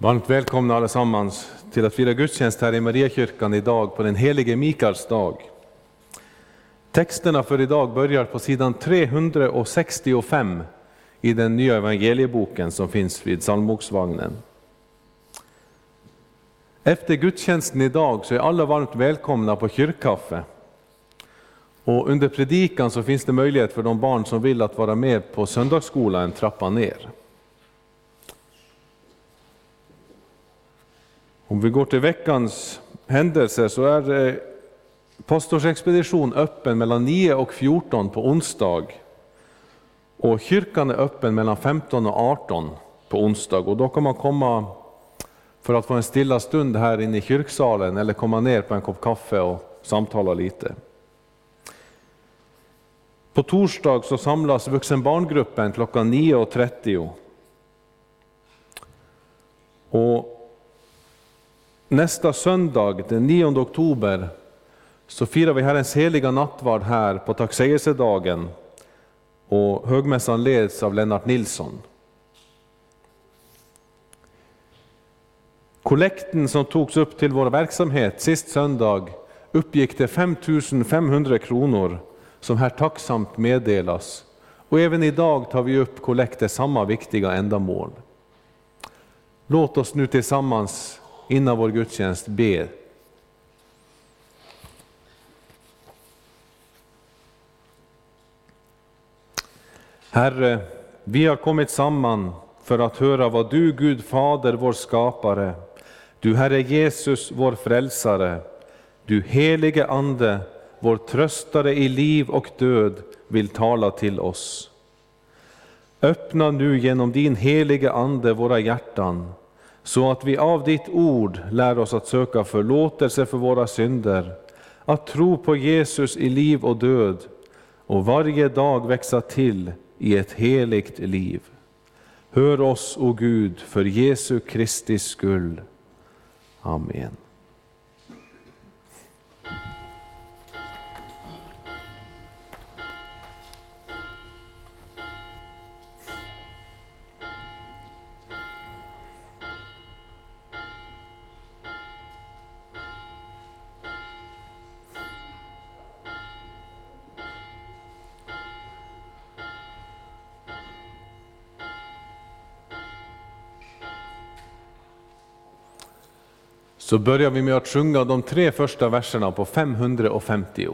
Varmt välkomna allesammans till att fira gudstjänst här i Mariakyrkan idag på den helige Mikaels dag. Texterna för idag börjar på sidan 365 i den nya evangelieboken som finns vid psalmboksvagnen. Efter gudstjänsten idag så är alla varmt välkomna på kyrkkaffe. Och under predikan så finns det möjlighet för de barn som vill att vara med på söndagsskolan en trappa ner. Om vi går till veckans händelser så är eh, pastorsexpedition öppen mellan 9 och 14 på onsdag. Och kyrkan är öppen mellan 15 och 18 på onsdag. Och då kan man komma för att få en stilla stund här inne i kyrksalen eller komma ner på en kopp kaffe och samtala lite. På torsdag så samlas vuxenbarngruppen klockan 9.30. Och Nästa söndag, den 9 oktober, så firar vi Herrens heliga nattvard här på tacksägelsedagen och högmässan leds av Lennart Nilsson. Kollekten som togs upp till vår verksamhet sist söndag uppgick till 5 500 kronor som här tacksamt meddelas. Och även idag tar vi upp kollekt till samma viktiga ändamål. Låt oss nu tillsammans innan vår gudstjänst ber. Herre, vi har kommit samman för att höra vad du, Gud Fader, vår skapare, du Herre Jesus, vår frälsare, du helige Ande, vår tröstare i liv och död, vill tala till oss. Öppna nu genom din helige Ande våra hjärtan, så att vi av ditt ord lär oss att söka förlåtelse för våra synder, att tro på Jesus i liv och död och varje dag växa till i ett heligt liv. Hör oss, o Gud, för Jesu Kristi skull. Amen. Så börjar vi med att sjunga de tre första verserna på 550.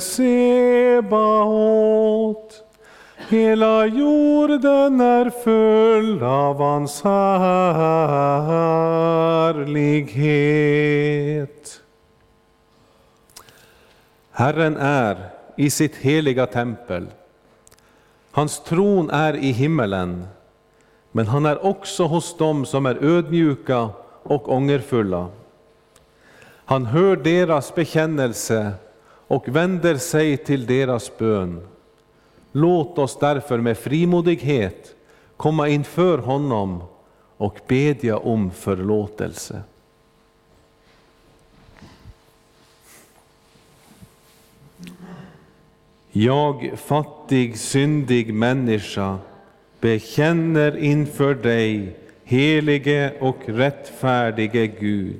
Herren Sebaot. Hela jorden är full av hans härlighet. Herren är i sitt heliga tempel. Hans tron är i himmelen, men han är också hos dem som är ödmjuka och ångerfulla. Han hör deras bekännelse och vänder sig till deras bön. Låt oss därför med frimodighet komma inför honom och bedja om förlåtelse. Jag, fattig, syndig människa, bekänner inför dig, helige och rättfärdige Gud,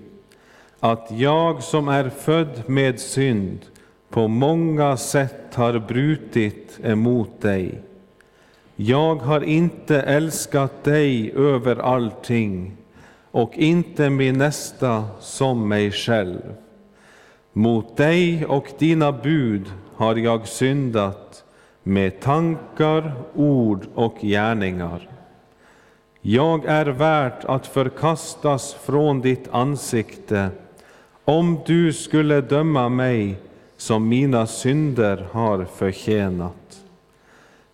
att jag som är född med synd på många sätt har brutit emot dig. Jag har inte älskat dig över allting och inte min nästa som mig själv. Mot dig och dina bud har jag syndat med tankar, ord och gärningar. Jag är värt att förkastas från ditt ansikte om du skulle döma mig som mina synder har förtjänat.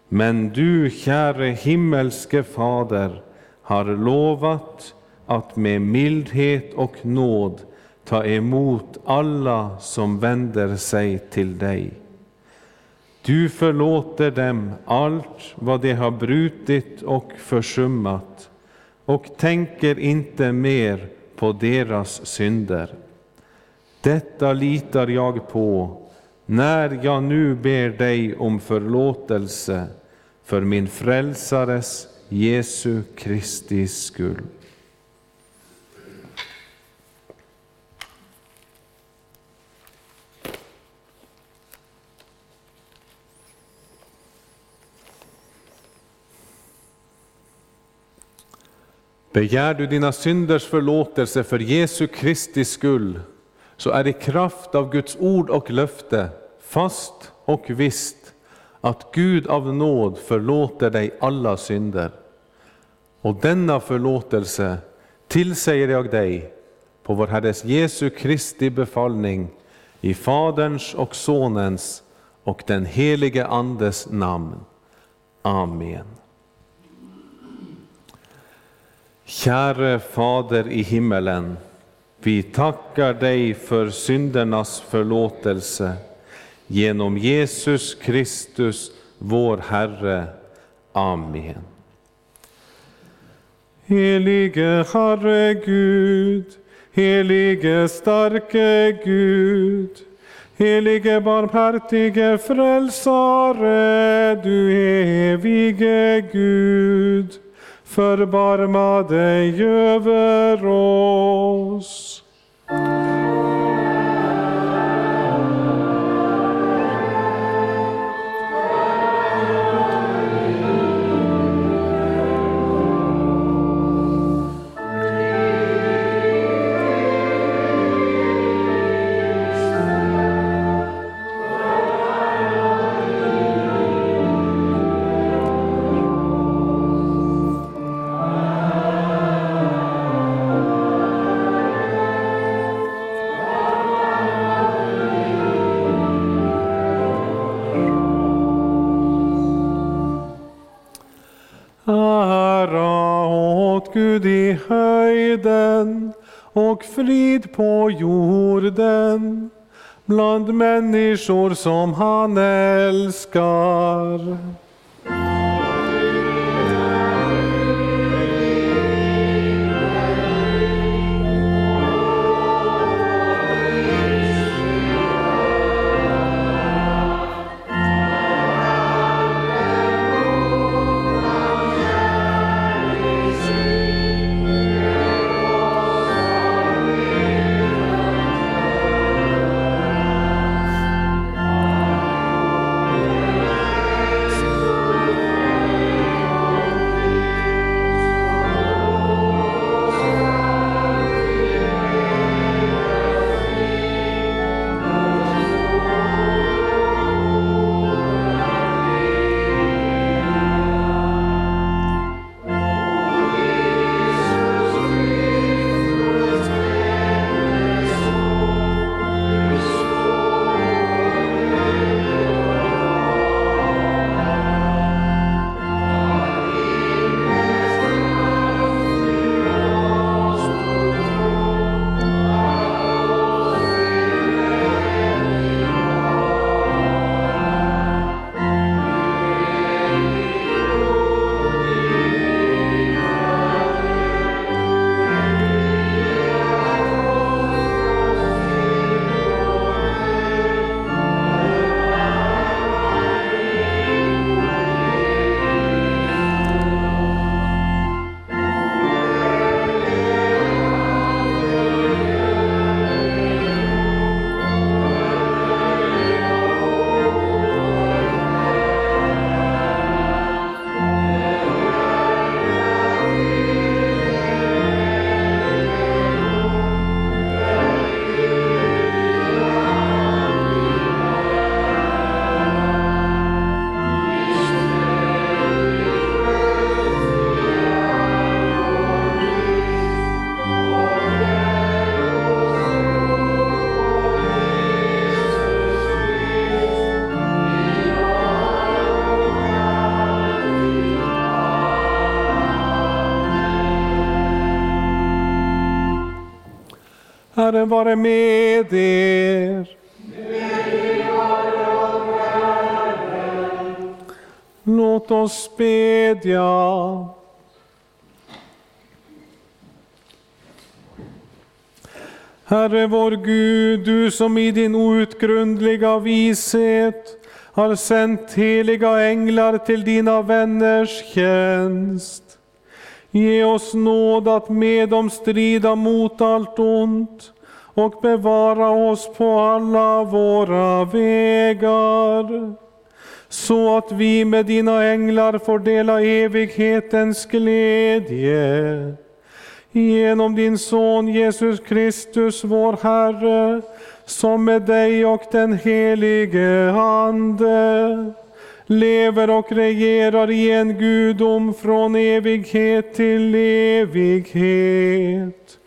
Men du, käre himmelske Fader, har lovat att med mildhet och nåd ta emot alla som vänder sig till dig. Du förlåter dem allt vad de har brutit och försummat och tänker inte mer på deras synder. Detta litar jag på när jag nu ber dig om förlåtelse för min frälsares Jesu Kristi skull. Begär du dina synders förlåtelse för Jesu Kristi skull, så är i kraft av Guds ord och löfte fast och visst att Gud av nåd förlåter dig alla synder. Och denna förlåtelse tillsäger jag dig på vår Herres Jesu Kristi befallning i Faderns och Sonens och den helige Andes namn. Amen. Käre Fader i himmelen, vi tackar dig för syndernas förlåtelse genom Jesus Kristus, vår Herre. Amen. Helige Herre Gud, helige starke Gud, helige barmhärtige frälsare, du evige Gud, förbarma dig över oss. Bland människor som han älskar. Herren vare med er. Låt oss bedja. Herre vår Gud, du som i din outgrundliga vishet har sänt heliga änglar till dina vänners tjänst. Ge oss nåd att med dem strida mot allt ont och bevara oss på alla våra vägar så att vi med dina änglar får dela evighetens glädje. Genom din Son Jesus Kristus, vår Herre, som med dig och den helige Ande lever och regerar i en gudom från evighet till evighet.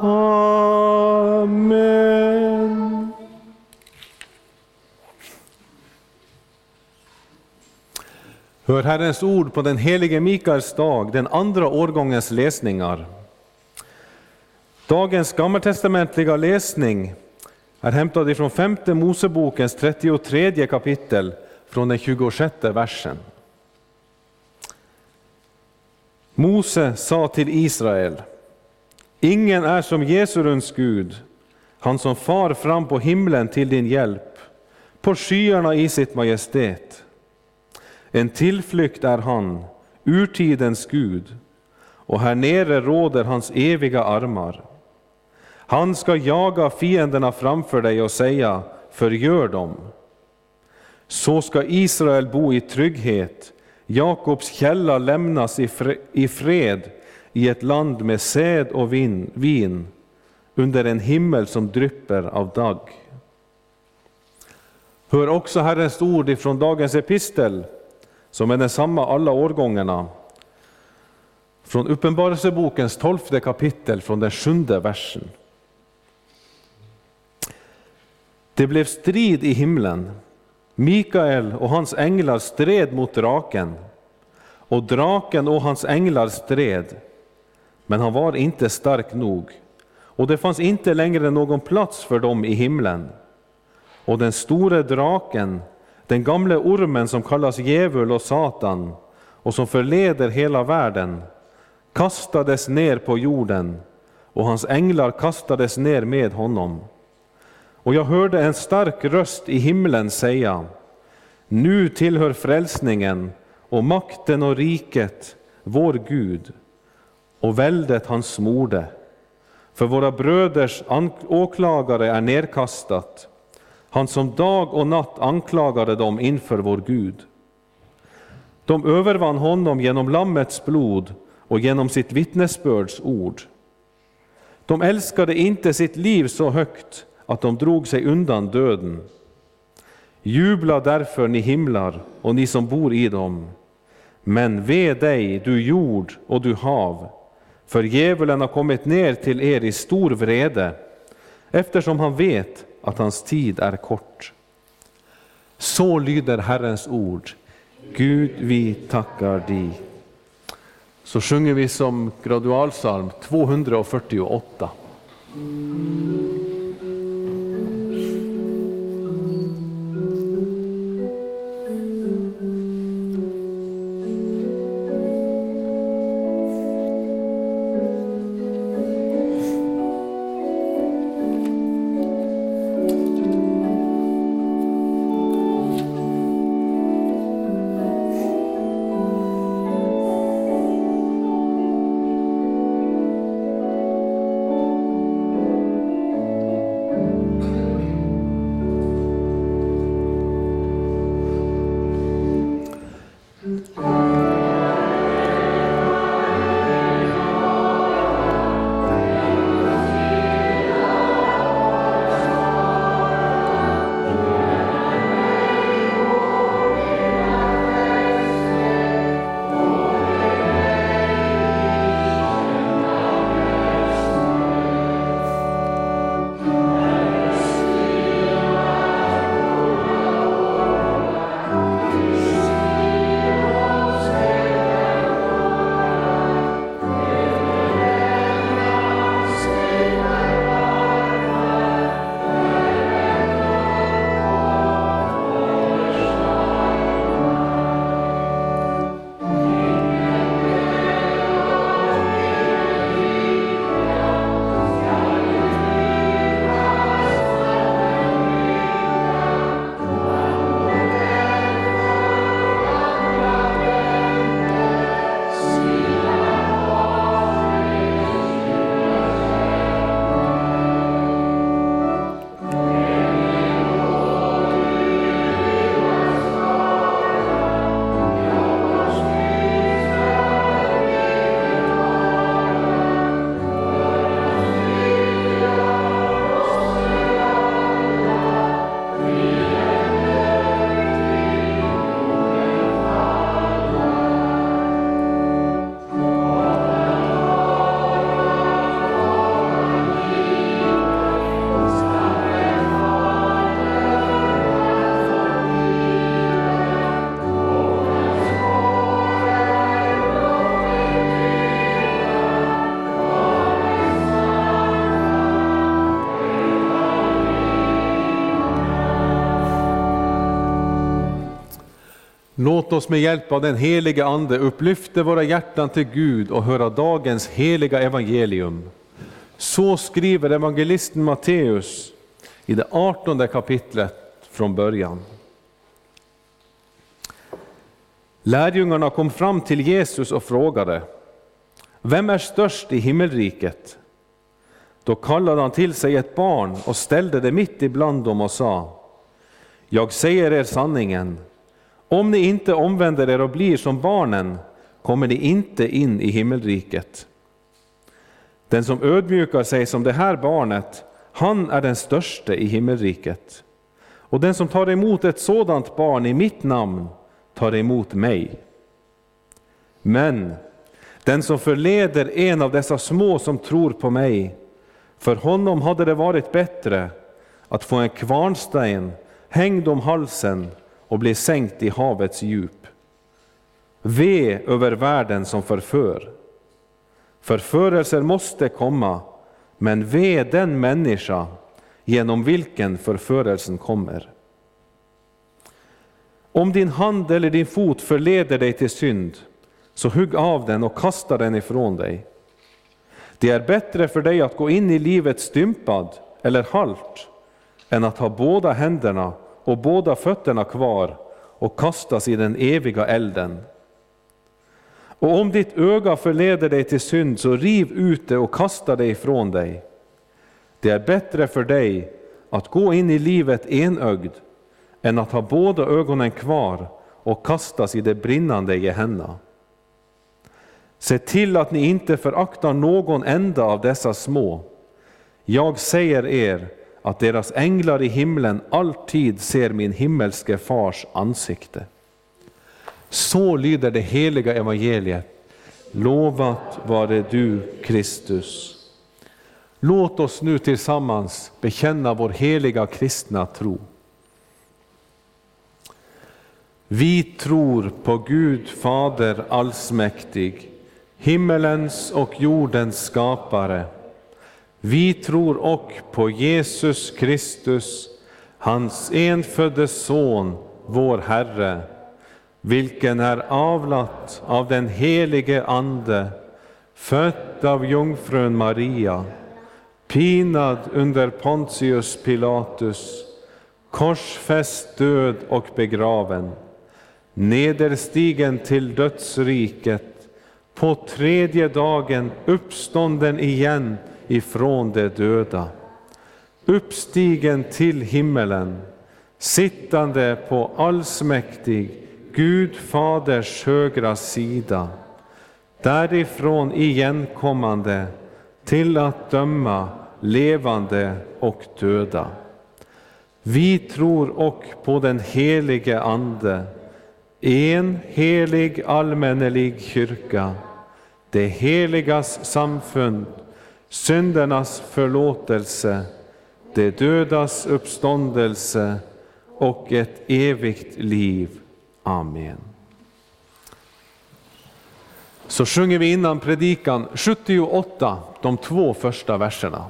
Amen. Hör Herrens ord på den helige Mikaels dag, den andra årgångens läsningar. Dagens gammaltestamentliga läsning är hämtad ifrån femte Mosebokens 33 kapitel från den 26 versen. Mose sa till Israel, ingen är som Jesurens Gud, han som far fram på himlen till din hjälp, på skyarna i sitt majestät. En tillflykt är han, urtidens Gud, och här nere råder hans eviga armar. Han ska jaga fienderna framför dig och säga, förgör dem. Så ska Israel bo i trygghet, Jakobs källa lämnas i fred i ett land med säd och vin, under en himmel som drypper av dag. Hör också Herrens ord ifrån dagens epistel, som är densamma alla årgångarna, från Uppenbarelsebokens tolfte kapitel, från den sjunde versen. Det blev strid i himlen. Mikael och hans änglar stred mot draken, och draken och hans änglar stred, men han var inte stark nog, och det fanns inte längre någon plats för dem i himlen. Och den store draken, den gamle ormen som kallas djävul och Satan och som förleder hela världen, kastades ner på jorden, och hans änglar kastades ner med honom. Och jag hörde en stark röst i himlen säga, nu tillhör frälsningen och makten och riket vår Gud och väldet han smorde. För våra bröders åklagare är nedkastat, han som dag och natt anklagade dem inför vår Gud. De övervann honom genom Lammets blod och genom sitt vittnesbörds ord. De älskade inte sitt liv så högt att de drog sig undan döden. Jubla därför, ni himlar och ni som bor i dem. Men ve dig, du jord och du hav, för djävulen har kommit ner till er i stor vrede, eftersom han vet att hans tid är kort. Så lyder Herrens ord. Gud, vi tackar dig. Så sjunger vi som gradualsalm 248. Låt oss med hjälp av den helige Ande upplyfta våra hjärtan till Gud och höra dagens heliga evangelium. Så skriver evangelisten Matteus i det artonde kapitlet från början. Lärjungarna kom fram till Jesus och frågade, vem är störst i himmelriket? Då kallade han till sig ett barn och ställde det mitt ibland dem och sa, jag säger er sanningen, om ni inte omvänder er och blir som barnen kommer ni inte in i himmelriket. Den som ödmjukar sig som det här barnet, han är den störste i himmelriket. Och den som tar emot ett sådant barn i mitt namn tar emot mig. Men den som förleder en av dessa små som tror på mig, för honom hade det varit bättre att få en kvarnsten hängd om halsen och blir sänkt i havets djup. Ve över världen som förför. Förförelser måste komma, men ve den människa genom vilken förförelsen kommer. Om din hand eller din fot förleder dig till synd, så hugg av den och kasta den ifrån dig. Det är bättre för dig att gå in i livet stympad eller halt än att ha båda händerna och båda fötterna kvar och kastas i den eviga elden. Och om ditt öga förleder dig till synd, så riv ut det och kasta det ifrån dig. Det är bättre för dig att gå in i livet enögd än att ha båda ögonen kvar och kastas i det brinnande Gehenna. Se till att ni inte föraktar någon enda av dessa små. Jag säger er att deras änglar i himlen alltid ser min himmelske fars ansikte. Så lyder det heliga evangeliet. Lovat vare du, Kristus. Låt oss nu tillsammans bekänna vår heliga kristna tro. Vi tror på Gud Fader allsmäktig, himmelens och jordens skapare. Vi tror och på Jesus Kristus, hans enfödde Son, vår Herre, vilken är avlat av den helige Ande, född av jungfrun Maria, pinad under Pontius Pilatus, korsfäst, död och begraven, nederstigen till dödsriket, på tredje dagen uppstånden igen ifrån de döda, uppstigen till himmelen, sittande på allsmäktig Gud Faders högra sida, därifrån igenkommande till att döma levande och döda. Vi tror och på den helige Ande, en helig allmännelig kyrka, det heligas samfund, syndernas förlåtelse, de dödas uppståndelse och ett evigt liv. Amen. Så sjunger vi innan predikan 78, de två första verserna.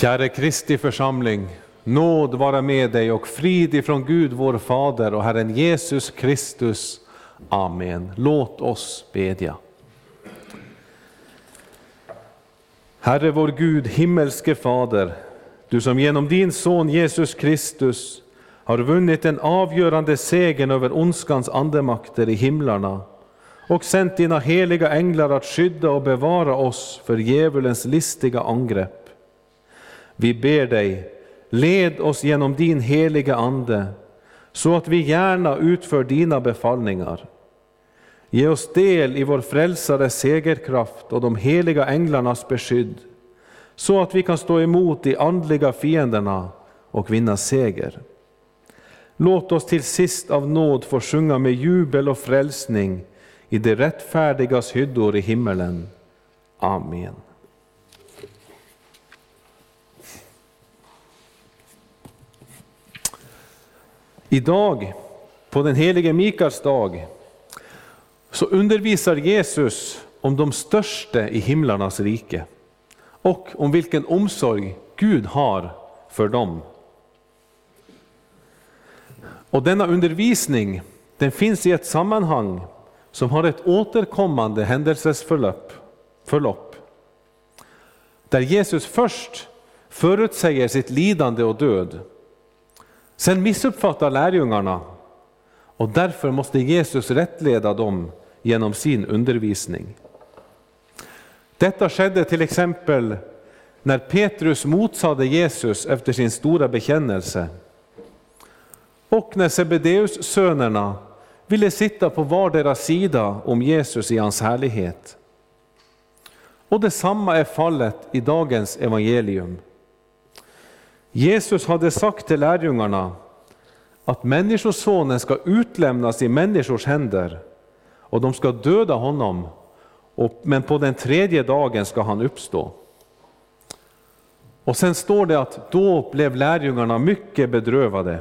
Käre Kristi församling, nåd vara med dig och frid ifrån Gud vår Fader och Herren Jesus Kristus. Amen. Låt oss bedja. Herre vår Gud, himmelske Fader, du som genom din son Jesus Kristus har vunnit den avgörande segern över ondskans andemakter i himlarna och sänt dina heliga änglar att skydda och bevara oss för djävulens listiga angrepp. Vi ber dig, led oss genom din heliga Ande, så att vi gärna utför dina befallningar. Ge oss del i vår frälsares segerkraft och de heliga änglarnas beskydd, så att vi kan stå emot de andliga fienderna och vinna seger. Låt oss till sist av nåd få sjunga med jubel och frälsning i de rättfärdigas hyddor i himmelen. Amen. Idag, på den helige Mikaels dag, så undervisar Jesus om de största i himlarnas rike och om vilken omsorg Gud har för dem. Och denna undervisning den finns i ett sammanhang som har ett återkommande händelsesförlopp. Förlopp, där Jesus först förutsäger sitt lidande och död Sen missuppfattar lärjungarna och därför måste Jesus rättleda dem genom sin undervisning. Detta skedde till exempel när Petrus motsade Jesus efter sin stora bekännelse och när Sebedeus sönerna ville sitta på vardera sida om Jesus i hans härlighet. Och detsamma är fallet i dagens evangelium. Jesus hade sagt till lärjungarna att Människosonen ska utlämnas i människors händer och de ska döda honom, men på den tredje dagen ska han uppstå. Och sen står det att då blev lärjungarna mycket bedrövade.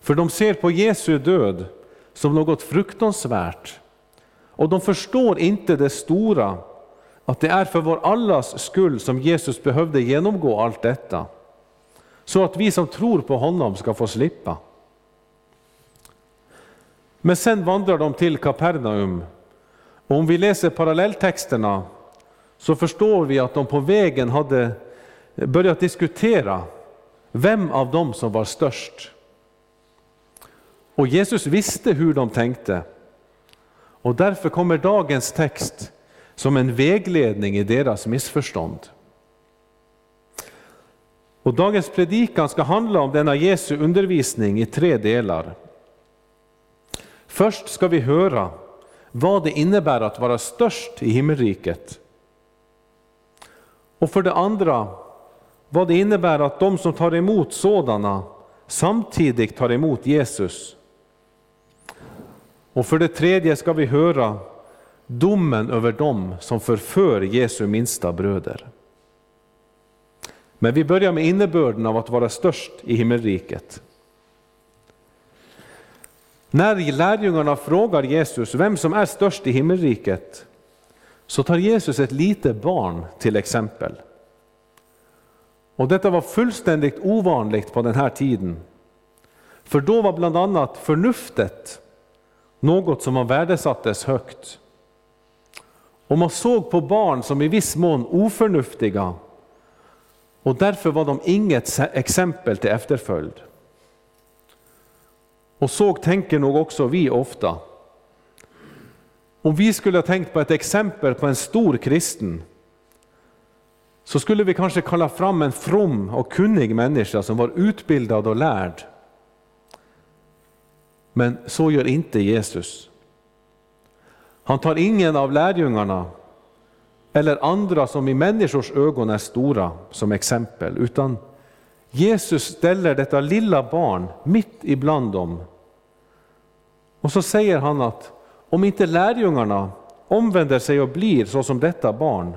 För de ser på Jesu död som något fruktansvärt och de förstår inte det stora att det är för vår allas skull som Jesus behövde genomgå allt detta. Så att vi som tror på honom ska få slippa. Men sen vandrar de till Kapernaum. Och om vi läser parallelltexterna så förstår vi att de på vägen hade börjat diskutera vem av dem som var störst. Och Jesus visste hur de tänkte. Och därför kommer dagens text som en vägledning i deras missförstånd. Och dagens predikan ska handla om denna Jesu undervisning i tre delar. Först ska vi höra vad det innebär att vara störst i himmelriket. Och för det andra vad det innebär att de som tar emot sådana samtidigt tar emot Jesus. Och för det tredje ska vi höra domen över dem som förför Jesu minsta bröder. Men vi börjar med innebörden av att vara störst i himmelriket. När lärjungarna frågar Jesus vem som är störst i himmelriket, så tar Jesus ett litet barn till exempel. Och detta var fullständigt ovanligt på den här tiden. För då var bland annat förnuftet något som man värdesattes högt. Och man såg på barn som i viss mån oförnuftiga och därför var de inget exempel till efterföljd. Och så tänker nog också vi ofta. Om vi skulle ha tänkt på ett exempel på en stor kristen, så skulle vi kanske kalla fram en from och kunnig människa som var utbildad och lärd. Men så gör inte Jesus. Han tar ingen av lärjungarna eller andra som i människors ögon är stora som exempel, utan Jesus ställer detta lilla barn mitt ibland dem. Och så säger han att om inte lärjungarna omvänder sig och blir så som detta barn,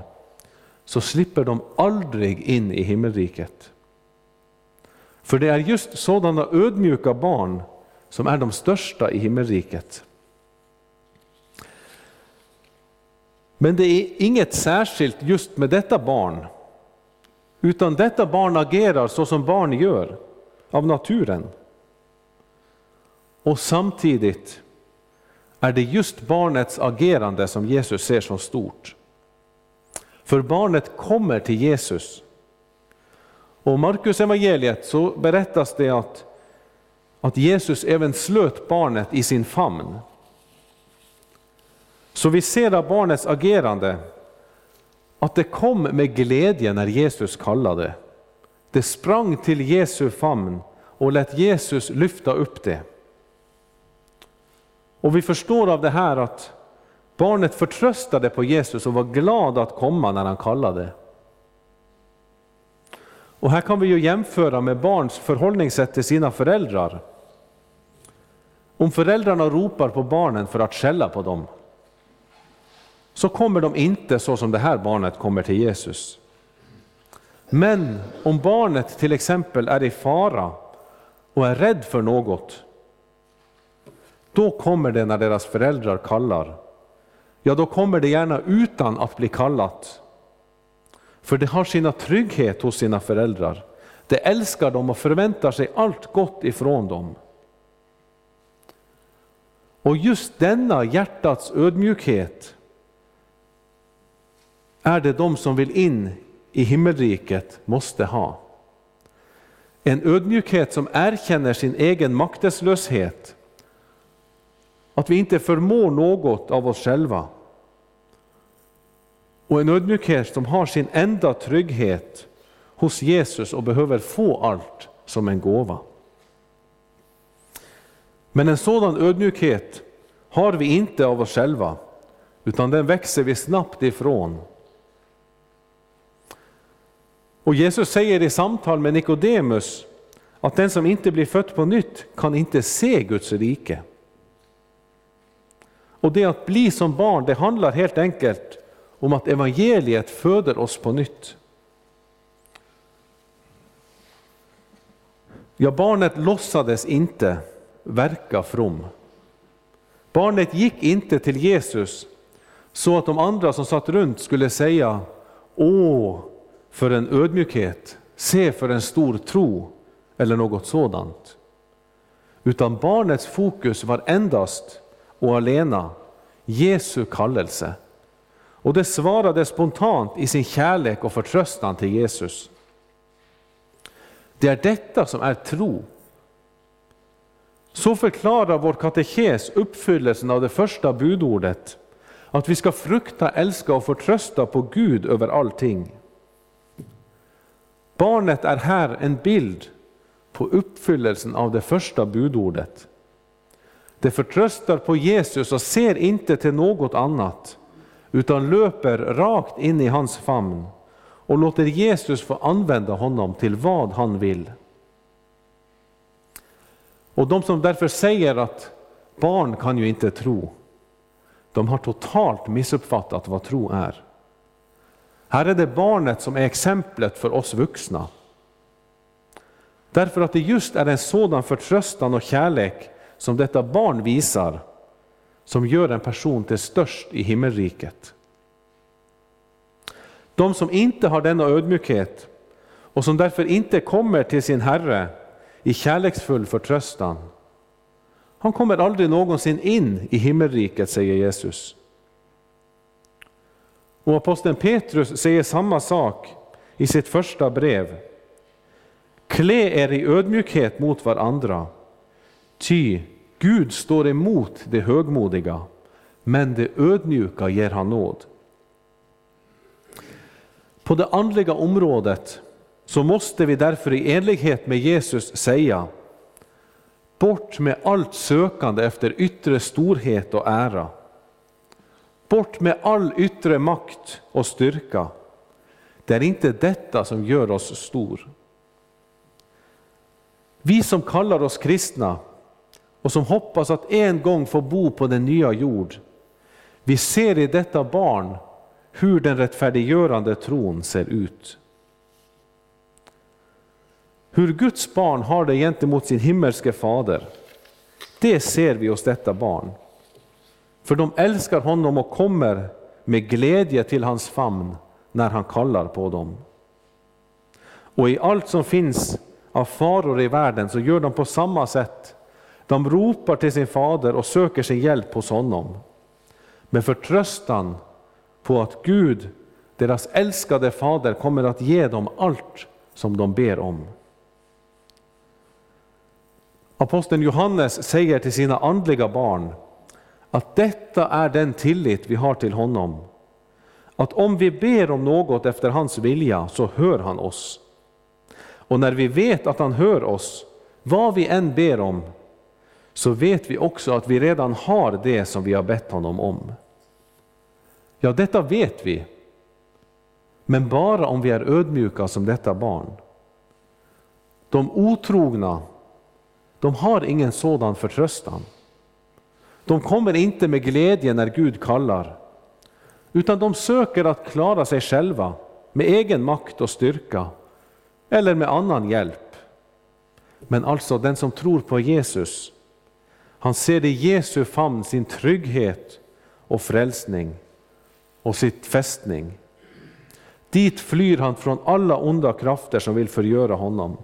så slipper de aldrig in i himmelriket. För det är just sådana ödmjuka barn som är de största i himmelriket. Men det är inget särskilt just med detta barn, utan detta barn agerar så som barn gör av naturen. Och samtidigt är det just barnets agerande som Jesus ser som stort. För barnet kommer till Jesus. Och Markus evangeliet så berättas det att, att Jesus även slöt barnet i sin famn. Så vi ser av barnets agerande att det kom med glädje när Jesus kallade. Det sprang till Jesu famn och lät Jesus lyfta upp det. Och vi förstår av det här att barnet förtröstade på Jesus och var glad att komma när han kallade. Och här kan vi ju jämföra med barns förhållningssätt till sina föräldrar. Om föräldrarna ropar på barnen för att skälla på dem, så kommer de inte så som det här barnet kommer till Jesus. Men om barnet till exempel är i fara och är rädd för något, då kommer det när deras föräldrar kallar. Ja, då kommer det gärna utan att bli kallat. För det har sina trygghet hos sina föräldrar. Det älskar dem och förväntar sig allt gott ifrån dem. Och just denna hjärtats ödmjukhet är det de som vill in i himmelriket måste ha. En ödmjukhet som erkänner sin egen maktlöshet, att vi inte förmår något av oss själva. Och en ödmjukhet som har sin enda trygghet hos Jesus och behöver få allt som en gåva. Men en sådan ödmjukhet har vi inte av oss själva, utan den växer vi snabbt ifrån och Jesus säger i samtal med Nikodemus att den som inte blir född på nytt kan inte se Guds rike. Och det att bli som barn, det handlar helt enkelt om att evangeliet föder oss på nytt. Ja, barnet låtsades inte verka from. Barnet gick inte till Jesus så att de andra som satt runt skulle säga Åh, för en ödmjukhet, se för en stor tro eller något sådant. Utan barnets fokus var endast och alena Jesu kallelse. Och det svarade spontant i sin kärlek och förtröstan till Jesus. Det är detta som är tro. Så förklarar vår katekes uppfyllelsen av det första budordet, att vi ska frukta, älska och förtrösta på Gud över allting. Barnet är här en bild på uppfyllelsen av det första budordet. Det förtröstar på Jesus och ser inte till något annat, utan löper rakt in i hans famn och låter Jesus få använda honom till vad han vill. Och de som därför säger att barn kan ju inte tro, de har totalt missuppfattat vad tro är. Här är det barnet som är exemplet för oss vuxna. Därför att det just är en sådan förtröstan och kärlek som detta barn visar, som gör en person till störst i himmelriket. De som inte har denna ödmjukhet och som därför inte kommer till sin Herre i kärleksfull förtröstan, han kommer aldrig någonsin in i himmelriket, säger Jesus. Och aposteln Petrus säger samma sak i sitt första brev. Klä er i ödmjukhet mot varandra, ty Gud står emot det högmodiga, men det ödmjuka ger han nåd. På det andliga området så måste vi därför i enlighet med Jesus säga Bort med allt sökande efter yttre storhet och ära Bort med all yttre makt och styrka. Det är inte detta som gör oss stor. Vi som kallar oss kristna och som hoppas att en gång få bo på den nya jord, vi ser i detta barn hur den rättfärdiggörande tron ser ut. Hur Guds barn har det gentemot sin himmelske fader, det ser vi hos detta barn. För de älskar honom och kommer med glädje till hans famn när han kallar på dem. Och i allt som finns av faror i världen så gör de på samma sätt. De ropar till sin fader och söker sin hjälp hos honom. Med förtröstan på att Gud, deras älskade fader, kommer att ge dem allt som de ber om. Aposteln Johannes säger till sina andliga barn att detta är den tillit vi har till honom. Att om vi ber om något efter hans vilja så hör han oss. Och när vi vet att han hör oss, vad vi än ber om, så vet vi också att vi redan har det som vi har bett honom om. Ja, detta vet vi, men bara om vi är ödmjuka som detta barn. De otrogna, de har ingen sådan förtröstan. De kommer inte med glädje när Gud kallar, utan de söker att klara sig själva med egen makt och styrka eller med annan hjälp. Men alltså den som tror på Jesus, han ser i Jesu famn sin trygghet och frälsning och sitt fästning. Dit flyr han från alla onda krafter som vill förgöra honom.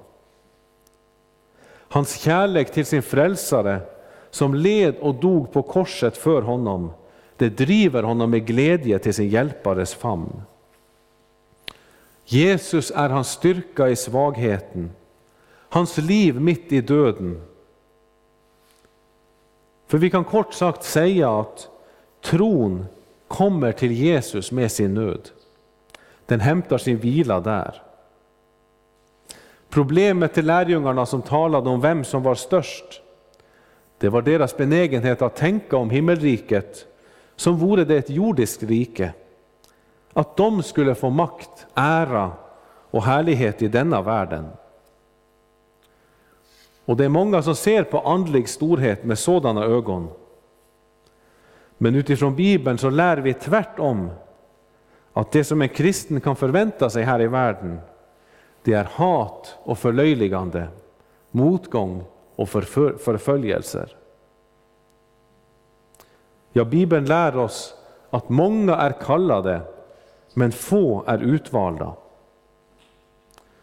Hans kärlek till sin frälsare som led och dog på korset för honom, det driver honom med glädje till sin hjälpares famn. Jesus är hans styrka i svagheten, hans liv mitt i döden. För vi kan kort sagt säga att tron kommer till Jesus med sin nöd. Den hämtar sin vila där. Problemet till lärjungarna som talade om vem som var störst, det var deras benägenhet att tänka om himmelriket som vore det ett jordiskt rike. Att de skulle få makt, ära och härlighet i denna världen. Och det är många som ser på andlig storhet med sådana ögon. Men utifrån Bibeln så lär vi tvärtom att det som en kristen kan förvänta sig här i världen, det är hat och förlöjligande, motgång och förföljelser. Ja, Bibeln lär oss att många är kallade, men få är utvalda.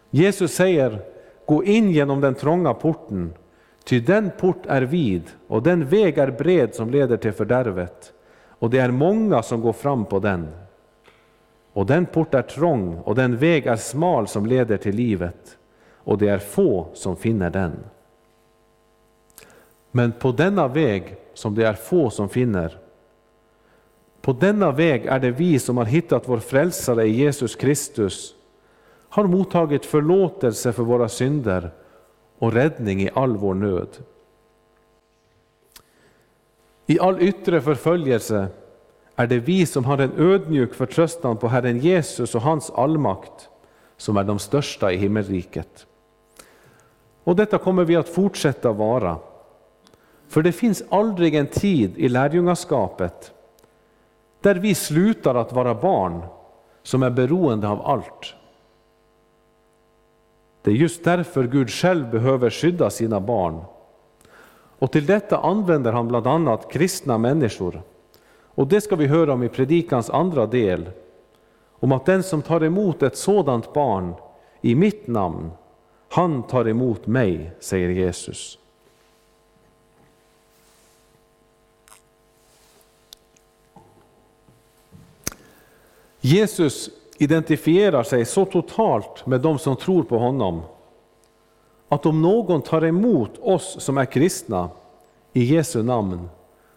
Jesus säger, gå in genom den trånga porten, ty den port är vid och den väg är bred som leder till fördärvet, och det är många som går fram på den. Och den port är trång och den väg är smal som leder till livet, och det är få som finner den. Men på denna väg, som det är få som finner, på denna väg är det vi som har hittat vår frälsare i Jesus Kristus, har mottagit förlåtelse för våra synder och räddning i all vår nöd. I all yttre förföljelse är det vi som har en ödmjuk förtröstan på Herren Jesus och hans allmakt som är de största i himmelriket. Och detta kommer vi att fortsätta vara. För det finns aldrig en tid i lärjungaskapet där vi slutar att vara barn som är beroende av allt. Det är just därför Gud själv behöver skydda sina barn. Och till detta använder han bland annat kristna människor. Och det ska vi höra om i predikans andra del, om att den som tar emot ett sådant barn i mitt namn, han tar emot mig, säger Jesus. Jesus identifierar sig så totalt med de som tror på honom att om någon tar emot oss som är kristna i Jesu namn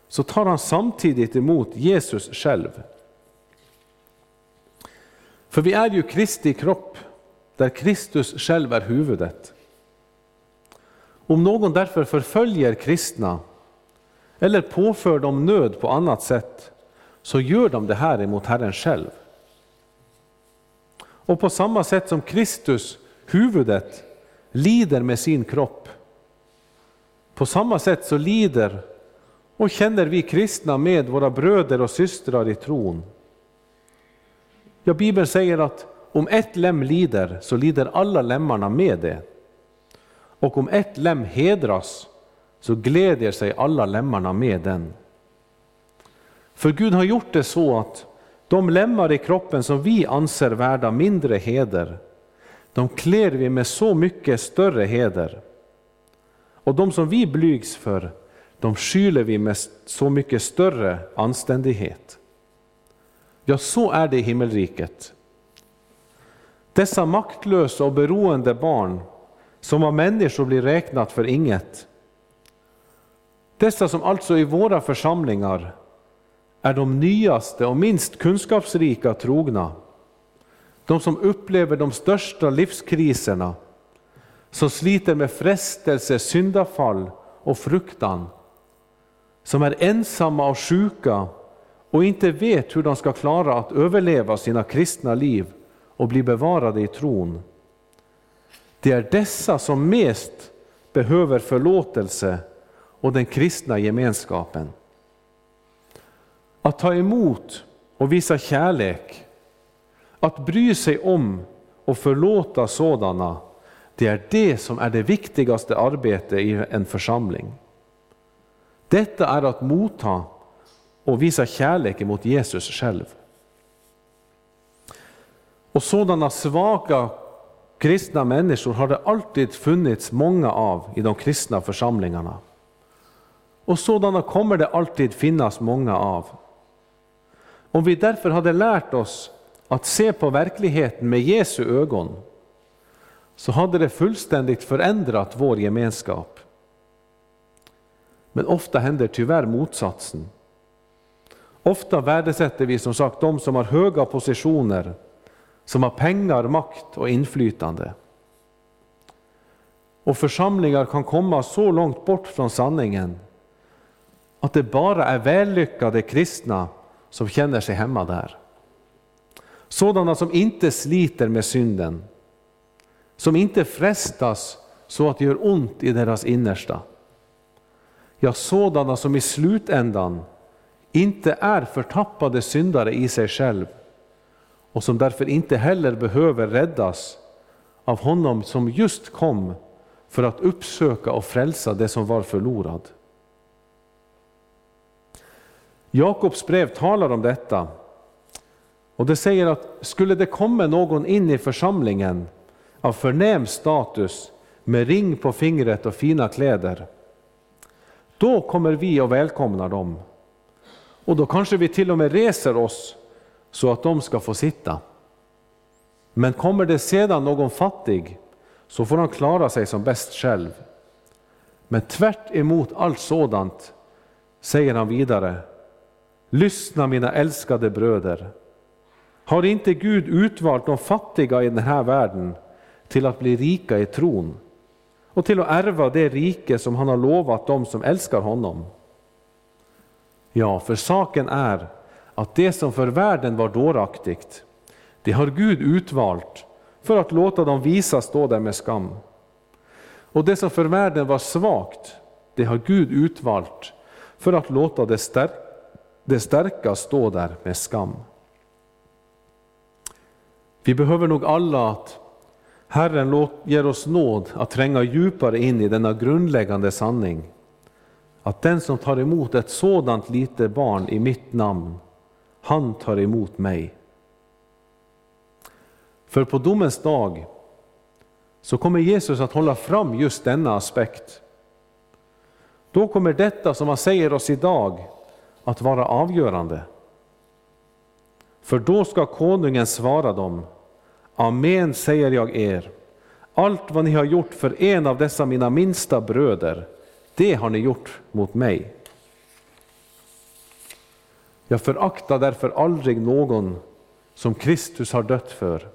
så tar han samtidigt emot Jesus själv. För vi är ju Kristi kropp där Kristus själv är huvudet. Om någon därför förföljer kristna eller påför dem nöd på annat sätt så gör de det här emot Herren själv. Och på samma sätt som Kristus, huvudet, lider med sin kropp, på samma sätt så lider och känner vi kristna med våra bröder och systrar i tron. Ja, Bibeln säger att om ett lem lider så lider alla lemmarna med det. Och om ett lem hedras så gläder sig alla lemmarna med den. För Gud har gjort det så att de lemmar i kroppen som vi anser värda mindre heder, de klär vi med så mycket större heder. Och de som vi blygs för, de skyler vi med så mycket större anständighet. Ja, så är det i himmelriket. Dessa maktlösa och beroende barn, som av människor blir räknat för inget, dessa som alltså i våra församlingar är de nyaste och minst kunskapsrika trogna, de som upplever de största livskriserna, som sliter med frestelse, syndafall och fruktan, som är ensamma och sjuka och inte vet hur de ska klara att överleva sina kristna liv och bli bevarade i tron. Det är dessa som mest behöver förlåtelse och den kristna gemenskapen. Att ta emot och visa kärlek, att bry sig om och förlåta sådana, det är det som är det viktigaste arbetet i en församling. Detta är att motta och visa kärlek mot Jesus själv. Och sådana svaga kristna människor har det alltid funnits många av i de kristna församlingarna. Och sådana kommer det alltid finnas många av. Om vi därför hade lärt oss att se på verkligheten med Jesu ögon, så hade det fullständigt förändrat vår gemenskap. Men ofta händer tyvärr motsatsen. Ofta värdesätter vi som sagt de som har höga positioner, som har pengar, makt och inflytande. Och församlingar kan komma så långt bort från sanningen att det bara är vällyckade kristna som känner sig hemma där. Sådana som inte sliter med synden, som inte frestas så att det gör ont i deras innersta. Ja, sådana som i slutändan inte är förtappade syndare i sig själv och som därför inte heller behöver räddas av honom som just kom för att uppsöka och frälsa det som var förlorat. Jakobs brev talar om detta. Och det säger att skulle det komma någon in i församlingen av förnäm status med ring på fingret och fina kläder, då kommer vi och välkomnar dem. Och då kanske vi till och med reser oss så att de ska få sitta. Men kommer det sedan någon fattig så får han klara sig som bäst själv. Men tvärt emot allt sådant säger han vidare, Lyssna mina älskade bröder. Har inte Gud utvalt de fattiga i den här världen till att bli rika i tron och till att ärva det rike som han har lovat dem som älskar honom? Ja, för saken är att det som för världen var dåraktigt, det har Gud utvalt för att låta dem visa stå där med skam. Och det som för världen var svagt, det har Gud utvalt för att låta det stärka det starka stå där med skam. Vi behöver nog alla att Herren ger oss nåd att tränga djupare in i denna grundläggande sanning. Att den som tar emot ett sådant litet barn i mitt namn, han tar emot mig. För på domens dag så kommer Jesus att hålla fram just denna aspekt. Då kommer detta som han säger oss idag att vara avgörande. För då ska konungen svara dem, Amen säger jag er, allt vad ni har gjort för en av dessa mina minsta bröder, det har ni gjort mot mig. Jag föraktar därför aldrig någon som Kristus har dött för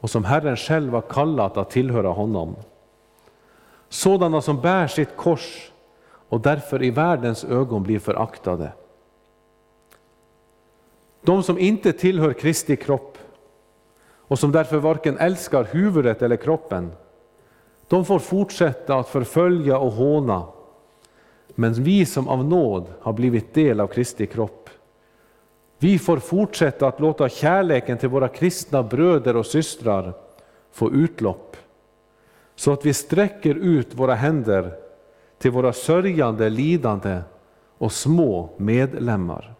och som Herren själv har kallat att tillhöra honom. Sådana som bär sitt kors och därför i världens ögon blir föraktade. De som inte tillhör Kristi kropp och som därför varken älskar huvudet eller kroppen, de får fortsätta att förfölja och håna. Men vi som av nåd har blivit del av Kristi kropp, vi får fortsätta att låta kärleken till våra kristna bröder och systrar få utlopp, så att vi sträcker ut våra händer till våra sörjande, lidande och små medlemmar.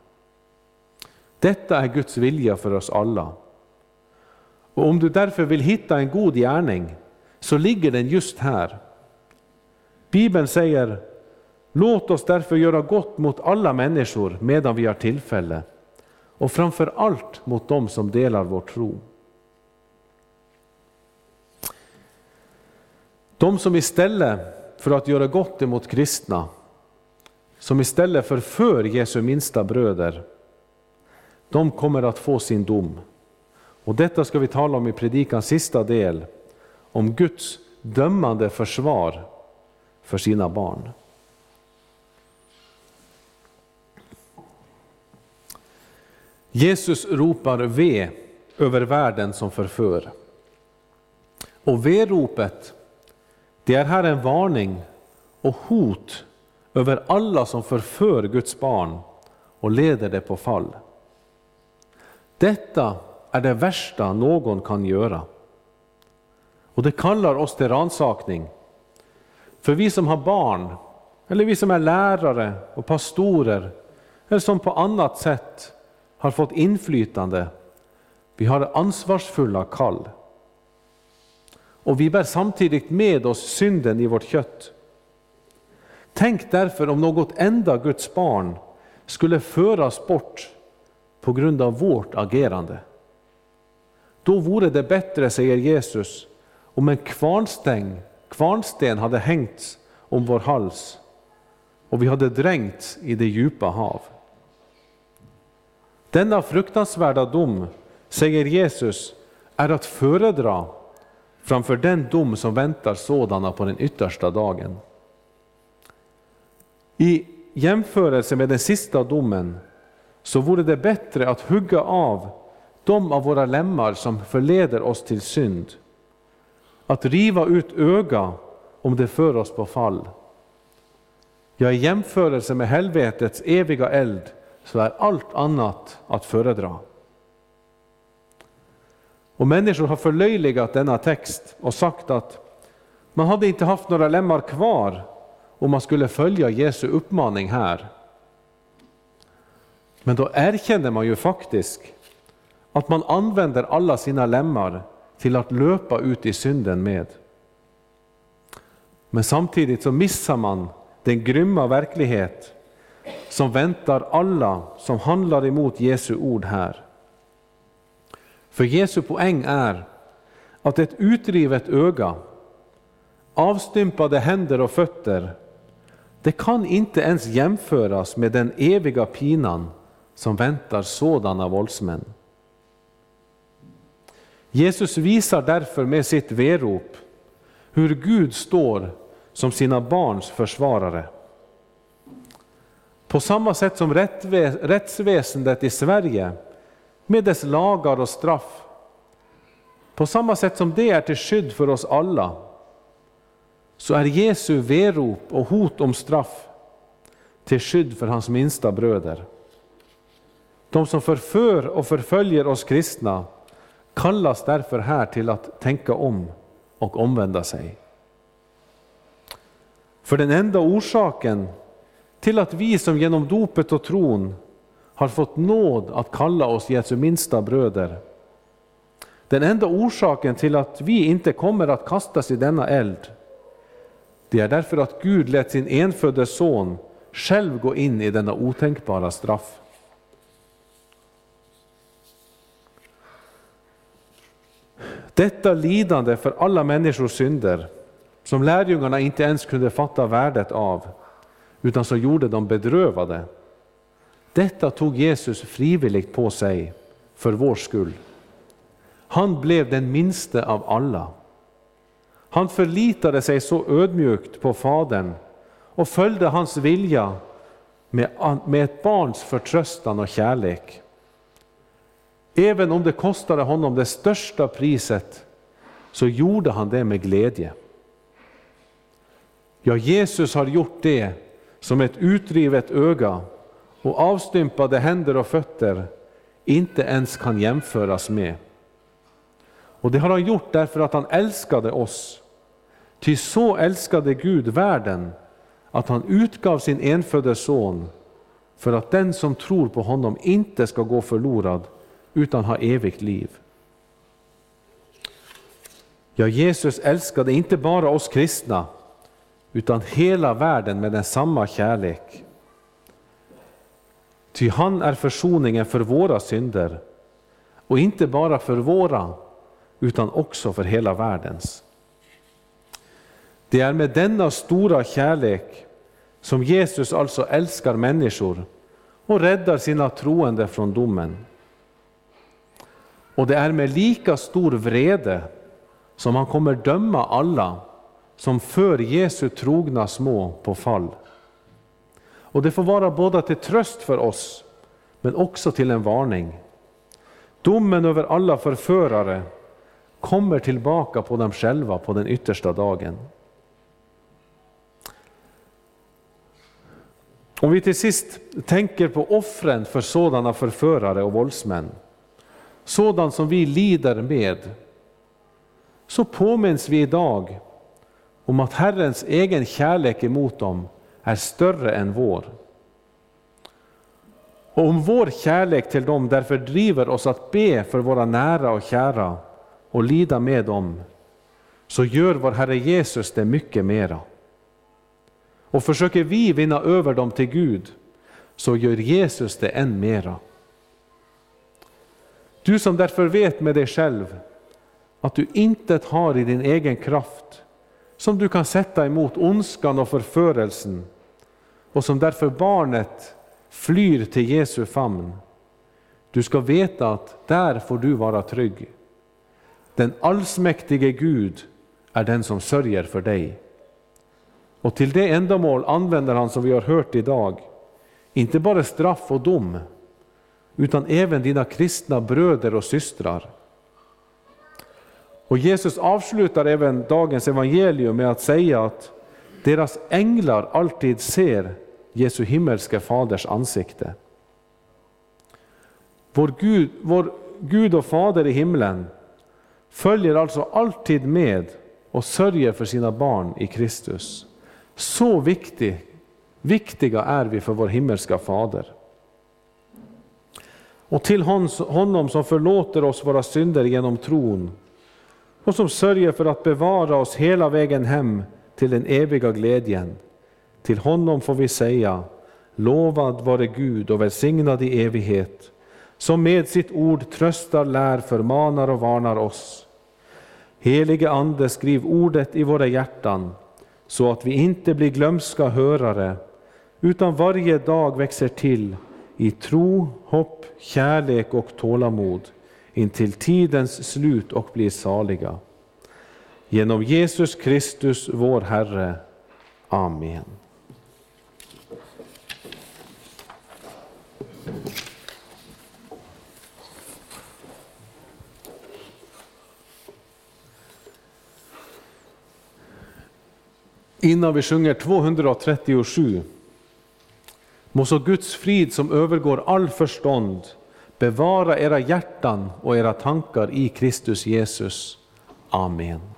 Detta är Guds vilja för oss alla. Och om du därför vill hitta en god gärning så ligger den just här. Bibeln säger Låt oss därför göra gott mot alla människor medan vi har tillfälle och framför allt mot dem som delar vår tro. De som istället för att göra gott emot kristna, som istället förför Jesu minsta bröder, de kommer att få sin dom. Och detta ska vi tala om i predikans sista del, om Guds dömande försvar för sina barn. Jesus ropar ve över världen som förför. Och ve-ropet, det är här en varning och hot över alla som förför Guds barn och leder det på fall. Detta är det värsta någon kan göra. Och det kallar oss till ransakning. För vi som har barn, eller vi som är lärare och pastorer, eller som på annat sätt har fått inflytande, vi har ansvarsfulla kall. Och vi bär samtidigt med oss synden i vårt kött. Tänk därför om något enda Guds barn skulle föras bort på grund av vårt agerande. Då vore det bättre, säger Jesus, om en kvarnstäng, kvarnsten hade hängts om vår hals och vi hade dränkts i det djupa hav. Denna fruktansvärda dom, säger Jesus, är att föredra framför den dom som väntar sådana på den yttersta dagen. I jämförelse med den sista domen så vore det bättre att hugga av de av våra lemmar som förleder oss till synd. Att riva ut öga om det för oss på fall. Ja, i jämförelse med helvetets eviga eld så är allt annat att föredra. Och människor har förlöjligat denna text och sagt att man hade inte haft några lemmar kvar om man skulle följa Jesu uppmaning här. Men då erkänner man ju faktiskt att man använder alla sina lemmar till att löpa ut i synden med. Men samtidigt så missar man den grymma verklighet som väntar alla som handlar emot Jesu ord här. För Jesu poäng är att ett utrivet öga, avstympade händer och fötter, det kan inte ens jämföras med den eviga pinan som väntar sådana våldsmän. Jesus visar därför med sitt verop hur Gud står som sina barns försvarare. På samma sätt som rättsväsendet i Sverige med dess lagar och straff, på samma sätt som det är till skydd för oss alla, så är Jesu verop och hot om straff till skydd för hans minsta bröder. De som förför och förföljer oss kristna kallas därför här till att tänka om och omvända sig. För den enda orsaken till att vi som genom dopet och tron har fått nåd att kalla oss Jesu minsta bröder. Den enda orsaken till att vi inte kommer att kastas i denna eld, det är därför att Gud lät sin enfödde son själv gå in i denna otänkbara straff. Detta lidande för alla människors synder, som lärjungarna inte ens kunde fatta värdet av, utan som gjorde dem bedrövade. Detta tog Jesus frivilligt på sig för vår skull. Han blev den minste av alla. Han förlitade sig så ödmjukt på Fadern och följde hans vilja med ett barns förtröstan och kärlek. Även om det kostade honom det största priset så gjorde han det med glädje. Ja, Jesus har gjort det som ett utrivet öga och avstympade händer och fötter inte ens kan jämföras med. Och det har han gjort därför att han älskade oss. Ty så älskade Gud världen att han utgav sin enfödde son för att den som tror på honom inte ska gå förlorad utan ha evigt liv. Ja, Jesus älskade inte bara oss kristna, utan hela världen med den samma kärlek. Ty han är försoningen för våra synder, och inte bara för våra, utan också för hela världens. Det är med denna stora kärlek som Jesus alltså älskar människor och räddar sina troende från domen. Och det är med lika stor vrede som han kommer döma alla som för Jesu trogna små på fall. Och det får vara både till tröst för oss, men också till en varning. Domen över alla förförare kommer tillbaka på dem själva på den yttersta dagen. Om vi till sist tänker på offren för sådana förförare och våldsmän, sådant som vi lider med, så påminns vi idag om att Herrens egen kärlek emot dem är större än vår. Och om vår kärlek till dem därför driver oss att be för våra nära och kära och lida med dem, så gör vår Herre Jesus det mycket mera. Och försöker vi vinna över dem till Gud, så gör Jesus det än mera. Du som därför vet med dig själv att du intet har i din egen kraft som du kan sätta emot ondskan och förförelsen och som därför barnet flyr till Jesu famn. Du ska veta att där får du vara trygg. Den allsmäktige Gud är den som sörjer för dig. Och till det ändamål använder han, som vi har hört idag, inte bara straff och dom, utan även dina kristna bröder och systrar. Och Jesus avslutar även dagens evangelium med att säga att deras änglar alltid ser Jesu himmelske faders ansikte. Vår Gud, vår Gud och Fader i himlen följer alltså alltid med och sörjer för sina barn i Kristus. Så viktig, viktiga är vi för vår himmelska Fader. Och till honom som förlåter oss våra synder genom tron och som sörjer för att bevara oss hela vägen hem till den eviga glädjen. Till honom får vi säga, lovad vare Gud och välsignad i evighet, som med sitt ord tröstar, lär, förmanar och varnar oss. Helige Ande, skriv ordet i våra hjärtan, så att vi inte blir glömska hörare, utan varje dag växer till i tro, hopp, kärlek och tålamod intill tidens slut och blir saliga. Genom Jesus Kristus, vår Herre. Amen. Innan vi sjunger 237 må så Guds frid som övergår all förstånd bevara era hjärtan och era tankar i Kristus Jesus. Amen.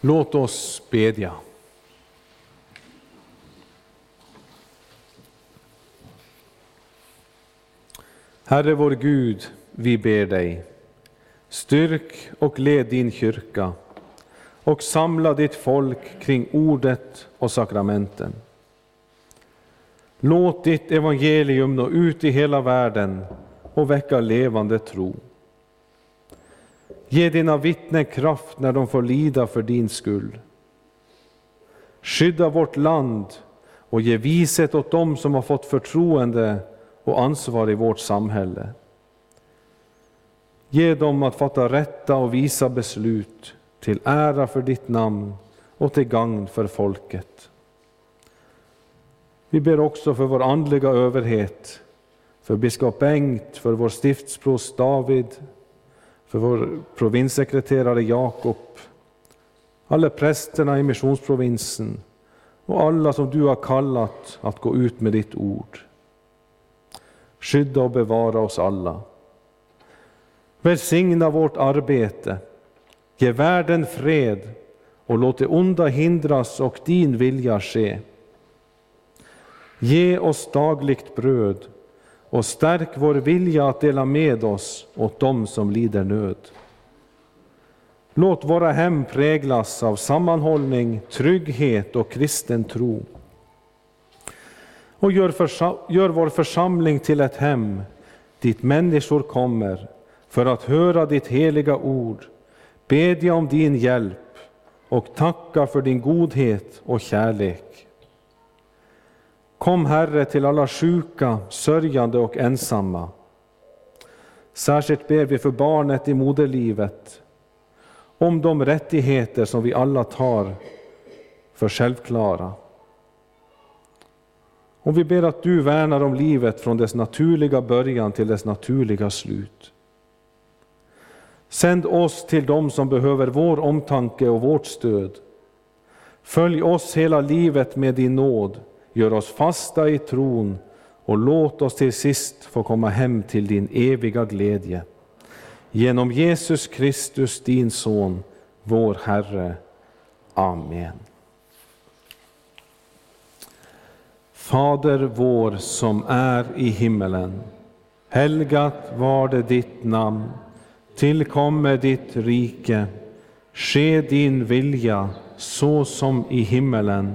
Låt oss bedja. Herre vår Gud, vi ber dig, styrk och led din kyrka och samla ditt folk kring ordet och sakramenten. Låt ditt evangelium nå ut i hela världen och väcka levande tro. Ge dina vittnen kraft när de får lida för din skull. Skydda vårt land och ge vishet åt dem som har fått förtroende och ansvar i vårt samhälle. Ge dem att fatta rätta och visa beslut till ära för ditt namn och till gagn för folket. Vi ber också för vår andliga överhet, för biskop Bengt, för vår stiftsprost David, för vår provinssekreterare Jakob, alla prästerna i missionsprovinsen och alla som du har kallat att gå ut med ditt ord. Skydda och bevara oss alla. Välsigna vårt arbete, ge världen fred och låt det onda hindras och din vilja ske. Ge oss dagligt bröd och stärk vår vilja att dela med oss åt dem som lider nöd. Låt våra hem präglas av sammanhållning, trygghet och kristen tro. Och gör, gör vår församling till ett hem dit människor kommer för att höra ditt heliga ord, bedja om din hjälp och tacka för din godhet och kärlek. Kom Herre till alla sjuka, sörjande och ensamma. Särskilt ber vi för barnet i moderlivet, om de rättigheter som vi alla tar för självklara. Och vi ber att du värnar om livet från dess naturliga början till dess naturliga slut. Sänd oss till dem som behöver vår omtanke och vårt stöd. Följ oss hela livet med din nåd gör oss fasta i tron och låt oss till sist få komma hem till din eviga glädje. Genom Jesus Kristus, din Son, vår Herre. Amen. Fader vår som är i himmelen. Helgat var det ditt namn. Tillkomme ditt rike. Ske din vilja så som i himmelen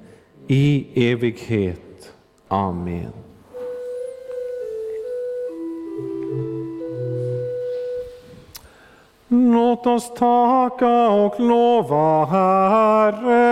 i evighet. Amen. Låt oss tacka och lova Herren.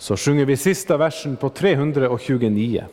Så sjunger vi sista versen på 329.